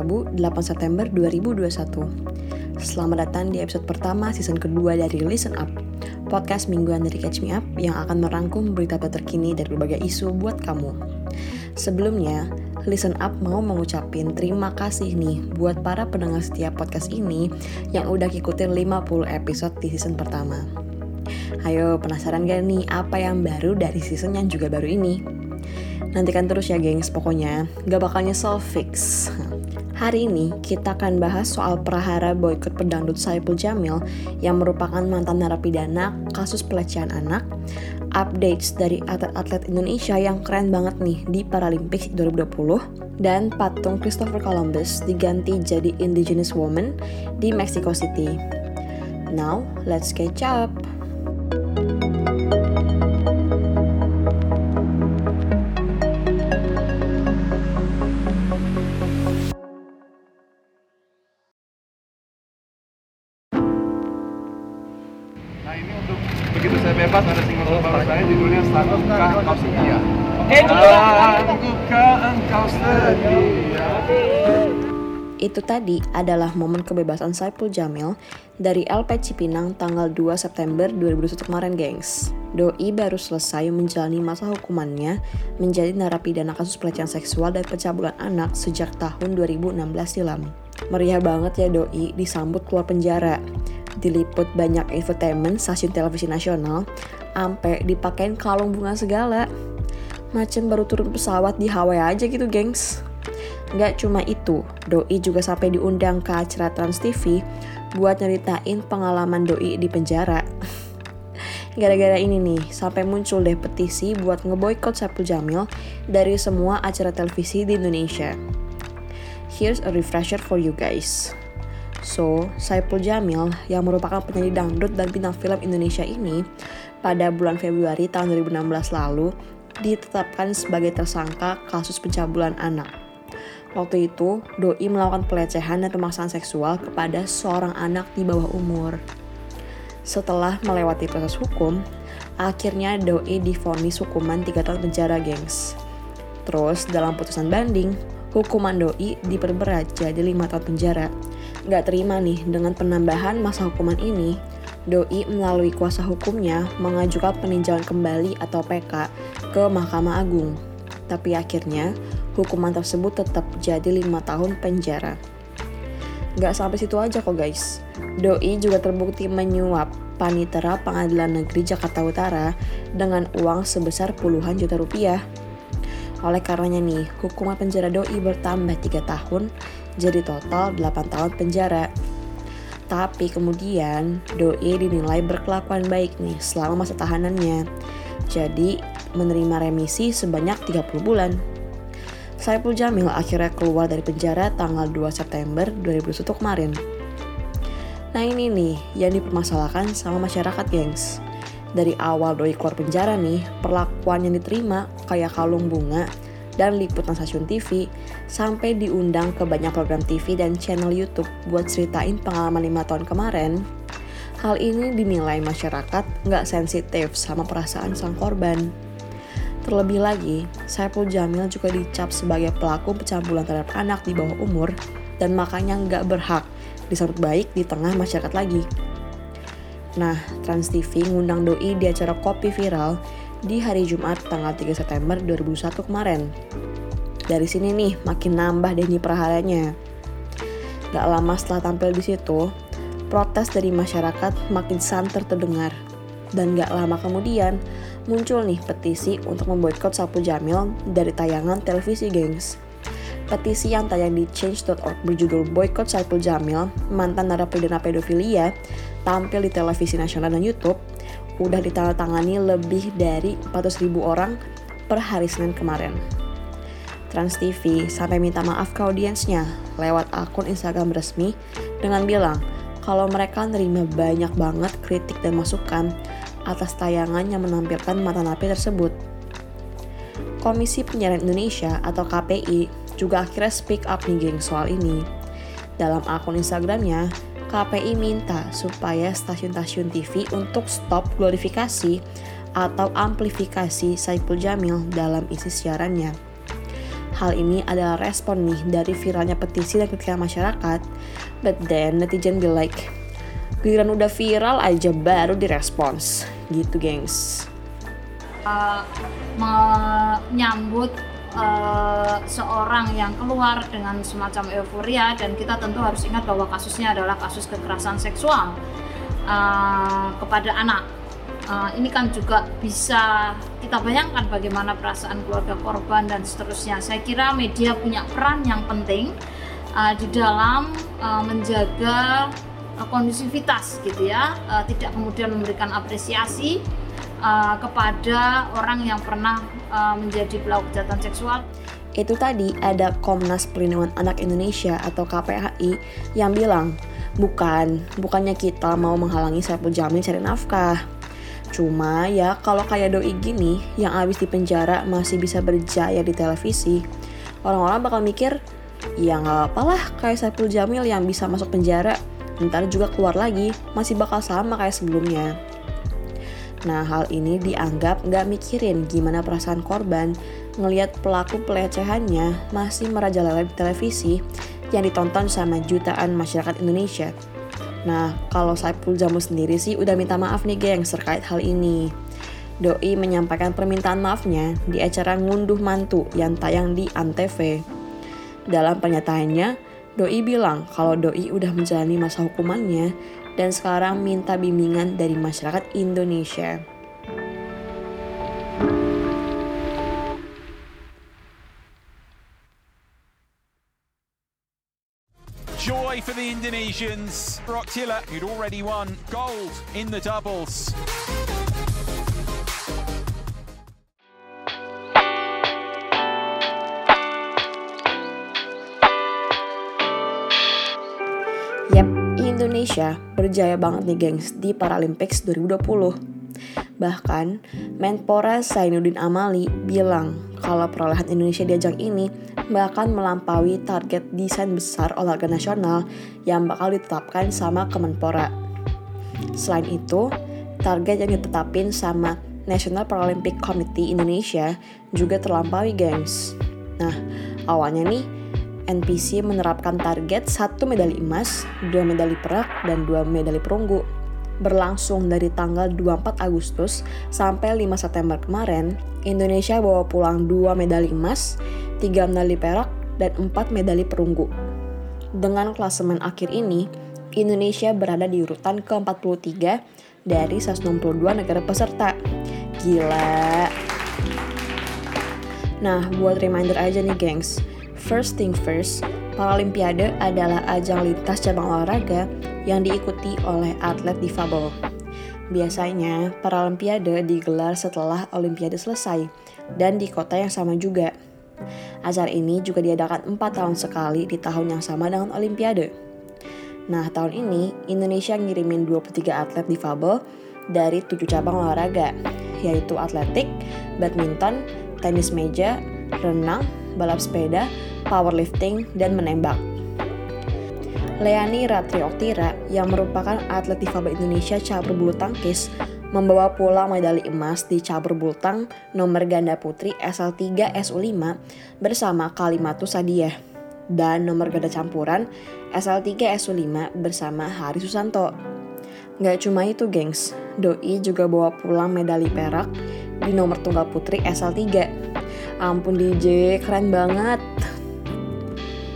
Rabu 8 September 2021. Selamat datang di episode pertama season kedua dari Listen Up, podcast mingguan dari Catch Me Up yang akan merangkum berita terkini dari berbagai isu buat kamu. Sebelumnya, Listen Up mau mengucapin terima kasih nih buat para pendengar setiap podcast ini yang udah ngikutin 50 episode di season pertama. Ayo, penasaran gak nih apa yang baru dari season yang juga baru ini? Nantikan terus ya gengs, pokoknya gak bakal nyesel fix. Hari ini kita akan bahas soal perahara boykot pedangdut Saipul Jamil yang merupakan mantan narapidana kasus pelecehan anak, updates dari atlet-atlet Indonesia yang keren banget nih di Paralimpik 2020, dan patung Christopher Columbus diganti jadi Indigenous Woman di Mexico City. Now, let's catch up! Itu tadi adalah momen kebebasan Saipul Jamil dari LP Cipinang tanggal 2 September 2021 kemarin, gengs. Doi baru selesai menjalani masa hukumannya menjadi narapidana kasus pelecehan seksual dan pencabulan anak sejak tahun 2016 silam. Meriah banget ya Doi disambut keluar penjara diliput banyak infotainment stasiun televisi nasional, ampe dipakein kalung bunga segala. Macem baru turun pesawat di Hawaii aja gitu, gengs. Nggak cuma itu, Doi juga sampai diundang ke acara Trans TV buat nyeritain pengalaman Doi di penjara. Gara-gara ini nih, sampai muncul deh petisi buat ngeboikot Saipul Jamil dari semua acara televisi di Indonesia. Here's a refresher for you guys. So, Saipul Jamil yang merupakan penyanyi dangdut dan bintang film Indonesia ini pada bulan Februari tahun 2016 lalu ditetapkan sebagai tersangka kasus pencabulan anak. Waktu itu, Doi melakukan pelecehan dan pemaksaan seksual kepada seorang anak di bawah umur. Setelah melewati proses hukum, akhirnya Doi difonis hukuman 3 tahun penjara, gengs. Terus, dalam putusan banding, hukuman Doi diperberat jadi 5 tahun penjara Gak terima nih dengan penambahan masa hukuman ini, Doi melalui kuasa hukumnya mengajukan peninjauan kembali atau PK ke Mahkamah Agung. Tapi akhirnya, hukuman tersebut tetap jadi lima tahun penjara. Gak sampai situ aja kok guys. Doi juga terbukti menyuap panitera Pengadilan Negeri Jakarta Utara dengan uang sebesar puluhan juta rupiah. Oleh karenanya nih, hukuman penjara Doi bertambah 3 tahun jadi total 8 tahun penjara. Tapi kemudian Doi dinilai berkelakuan baik nih selama masa tahanannya. Jadi menerima remisi sebanyak 30 bulan. Saipul Jamil akhirnya keluar dari penjara tanggal 2 September 2021 kemarin. Nah ini nih yang dipermasalahkan sama masyarakat gengs. Dari awal doi keluar penjara nih, perlakuan yang diterima kayak kalung bunga dan liputan stasiun TV, sampai diundang ke banyak program TV dan channel YouTube buat ceritain pengalaman lima tahun kemarin, hal ini dinilai masyarakat nggak sensitif sama perasaan sang korban. Terlebih lagi, Saipul Jamil juga dicap sebagai pelaku pencabulan terhadap anak di bawah umur dan makanya nggak berhak disambut baik di tengah masyarakat lagi. Nah, Trans TV ngundang Doi di acara Kopi Viral di hari Jumat tanggal 3 September 2001 kemarin. Dari sini nih makin nambah Denny Praharanya. Gak lama setelah tampil di situ, protes dari masyarakat makin santer terdengar. Dan gak lama kemudian, muncul nih petisi untuk memboikot Sapu Jamil dari tayangan televisi gengs. Petisi yang tayang di change.org berjudul Boykot Saipul Jamil, mantan narapidana pedofilia, tampil di televisi nasional dan YouTube udah ditandatangani lebih dari 400 ribu orang per hari Senin kemarin. Trans TV sampai minta maaf ke audiensnya lewat akun Instagram resmi dengan bilang kalau mereka nerima banyak banget kritik dan masukan atas tayangan yang menampilkan mata napi tersebut. Komisi Penyiaran Indonesia atau KPI juga akhirnya speak up nih geng soal ini. Dalam akun Instagramnya, KPI minta supaya stasiun-stasiun TV untuk stop glorifikasi atau amplifikasi Saipul Jamil dalam isi siarannya. hal ini adalah respon nih dari viralnya petisi dan kritikan masyarakat. But then netizen be like, giliran udah viral aja baru direspons. Gitu gengs. Uh, menyambut uh, seorang yang keluar dengan semacam euforia dan kita tentu harus ingat bahwa kasusnya adalah kasus kekerasan seksual uh, kepada anak uh, ini kan juga bisa kita bayangkan bagaimana perasaan keluarga korban dan seterusnya. Saya kira media punya peran yang penting uh, di dalam uh, menjaga kondusivitas gitu ya, tidak kemudian memberikan apresiasi uh, kepada orang yang pernah uh, menjadi pelaku kejahatan seksual. Itu tadi ada Komnas Perlindungan Anak Indonesia atau KPAI yang bilang, bukan, bukannya kita mau menghalangi Saiful Jamil cari nafkah, Cuma ya kalau kayak doi gini yang abis di penjara masih bisa berjaya di televisi, orang-orang bakal mikir, ya nggak apa lah kayak Saiful Jamil yang bisa masuk penjara, ntar juga keluar lagi, masih bakal sama kayak sebelumnya. Nah hal ini dianggap nggak mikirin gimana perasaan korban ngelihat pelaku pelecehannya masih merajalela di televisi yang ditonton sama jutaan masyarakat Indonesia. Nah, kalau Saiful Jamil sendiri sih udah minta maaf nih geng terkait hal ini. Doi menyampaikan permintaan maafnya di acara ngunduh mantu yang tayang di Antv. Dalam pernyataannya, Doi bilang kalau Doi udah menjalani masa hukumannya dan sekarang minta bimbingan dari masyarakat Indonesia. Joy for the Indonesians. Brock who'd already won gold in the doubles. Indonesia berjaya banget nih gengs di Paralympics 2020. Bahkan, Menpora Zainuddin Amali bilang kalau perolehan Indonesia di ajang ini bahkan melampaui target desain besar olahraga nasional yang bakal ditetapkan sama Kemenpora. Selain itu, target yang ditetapin sama National Paralympic Committee Indonesia juga terlampaui, gengs. Nah, awalnya nih, NPC menerapkan target satu medali emas, dua medali perak, dan dua medali perunggu berlangsung dari tanggal 24 Agustus sampai 5 September kemarin, Indonesia bawa pulang 2 medali emas, 3 medali perak, dan 4 medali perunggu. Dengan klasemen akhir ini, Indonesia berada di urutan ke-43 dari 162 negara peserta. Gila. Nah, buat reminder aja nih gengs, first thing first, Paralimpiade adalah ajang lintas cabang olahraga yang diikuti oleh atlet difabel. Biasanya, Paralimpiade digelar setelah Olimpiade selesai dan di kota yang sama juga. Acara ini juga diadakan 4 tahun sekali di tahun yang sama dengan Olimpiade. Nah, tahun ini Indonesia ngirimin 23 atlet difabel dari 7 cabang olahraga, yaitu atletik, badminton, tenis meja, renang, balap sepeda, powerlifting, dan menembak. Leani Ratri Oktira yang merupakan atlet difabel Indonesia cabur bulu tangkis membawa pulang medali emas di cabur bulu tang nomor ganda putri SL3 SU5 bersama Kalimatu Sadiah dan nomor ganda campuran SL3 SU5 bersama Hari Susanto. Gak cuma itu gengs, Doi juga bawa pulang medali perak di nomor tunggal putri SL3. Ampun DJ, keren banget.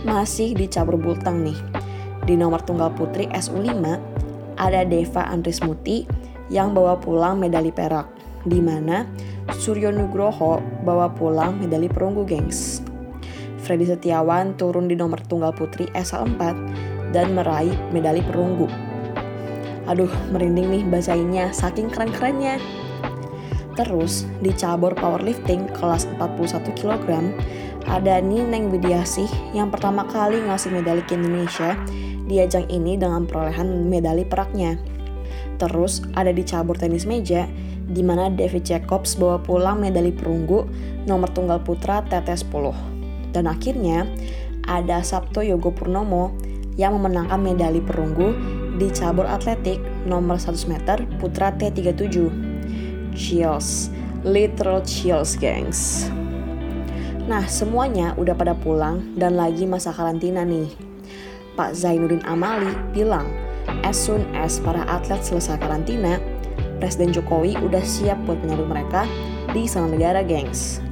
Masih di cabur bultang nih di nomor tunggal putri SU5 ada Deva Andrismuti yang bawa pulang medali perak, di mana Suryo Nugroho bawa pulang medali perunggu gengs. Freddy Setiawan turun di nomor tunggal putri SL4 dan meraih medali perunggu. Aduh, merinding nih bacainnya, saking keren-kerennya. Terus, di cabur powerlifting kelas 41 kg, ada Nineng Widiasih yang pertama kali ngasih medali ke Indonesia di ajang ini dengan perolehan medali peraknya. Terus ada di cabur tenis meja, di mana David Jacobs bawa pulang medali perunggu nomor tunggal putra TT10. Dan akhirnya ada Sabto Yogo Purnomo yang memenangkan medali perunggu di cabur atletik nomor 100 meter putra T37. Chills, literal chills gengs. Nah, semuanya udah pada pulang dan lagi masa karantina nih. Pak Zainuddin Amali bilang, as soon as para atlet selesai karantina, Presiden Jokowi udah siap buat menyambut mereka di sana negara, gengs.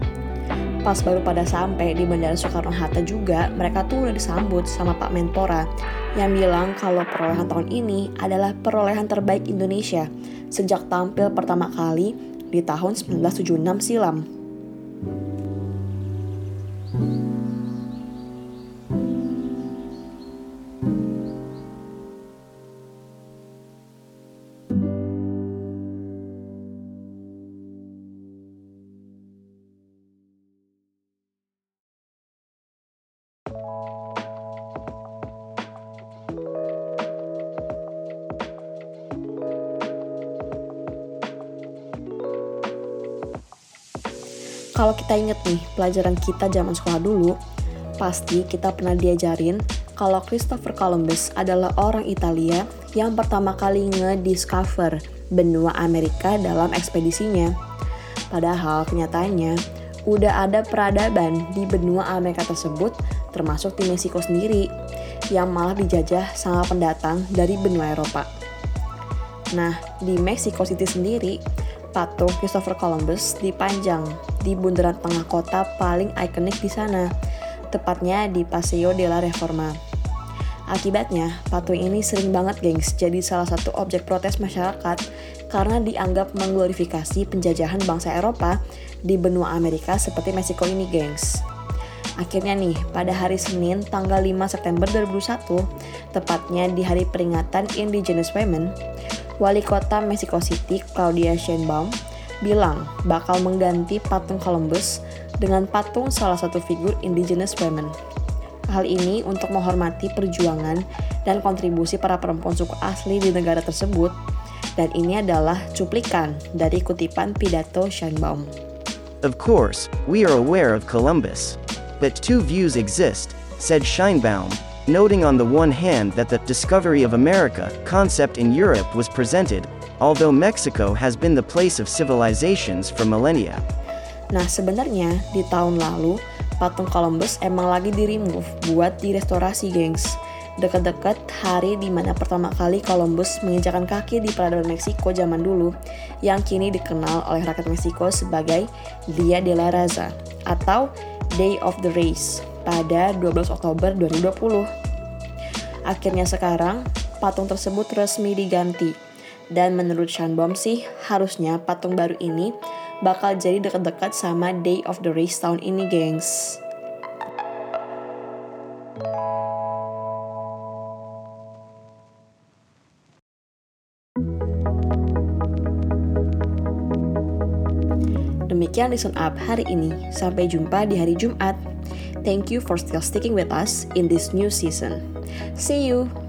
Pas baru pada sampai di Bandara Soekarno-Hatta juga, mereka tuh udah disambut sama Pak Menpora yang bilang kalau perolehan tahun ini adalah perolehan terbaik Indonesia sejak tampil pertama kali di tahun 1976 silam. Kalau kita inget nih pelajaran kita zaman sekolah dulu, pasti kita pernah diajarin kalau Christopher Columbus adalah orang Italia yang pertama kali nge-discover benua Amerika dalam ekspedisinya. Padahal kenyataannya udah ada peradaban di benua Amerika tersebut termasuk di Meksiko sendiri yang malah dijajah sama pendatang dari benua Eropa. Nah, di Mexico City sendiri, patung Christopher Columbus dipajang di bundaran tengah kota paling ikonik di sana, tepatnya di Paseo de la Reforma. Akibatnya, patung ini sering banget gengs jadi salah satu objek protes masyarakat karena dianggap mengglorifikasi penjajahan bangsa Eropa di benua Amerika seperti Meksiko ini gengs. Akhirnya nih, pada hari Senin tanggal 5 September 2001, tepatnya di hari peringatan Indigenous Women, Wali Kota Mexico City, Claudia Sheinbaum, bilang bakal mengganti patung Columbus dengan patung salah satu figur indigenous women. Hal ini untuk menghormati perjuangan dan kontribusi para perempuan suku asli di negara tersebut, dan ini adalah cuplikan dari kutipan pidato Sheinbaum. Of course, we are aware of Columbus. But two views exist, said Scheinbaum, noting on the one hand that the discovery of America concept in Europe was presented, although Mexico has been the place of civilizations for millennia. Nah, sebenarnya di tahun lalu patung Columbus emang lagi di remove buat direstorasi, gengs. Dekat-dekat hari di mana pertama kali Columbus menginjakan kaki di peradaban Meksiko zaman dulu, yang kini dikenal oleh rakyat Meksiko sebagai Dia de la Raza atau Day of the Race pada 12 Oktober 2020. Akhirnya sekarang, patung tersebut resmi diganti. Dan menurut Shanbom sih, harusnya patung baru ini bakal jadi dekat-dekat sama Day of the Race tahun ini, gengs. Demikian Listen Up hari ini. Sampai jumpa di hari Jumat. Thank you for still sticking with us in this new season. See you!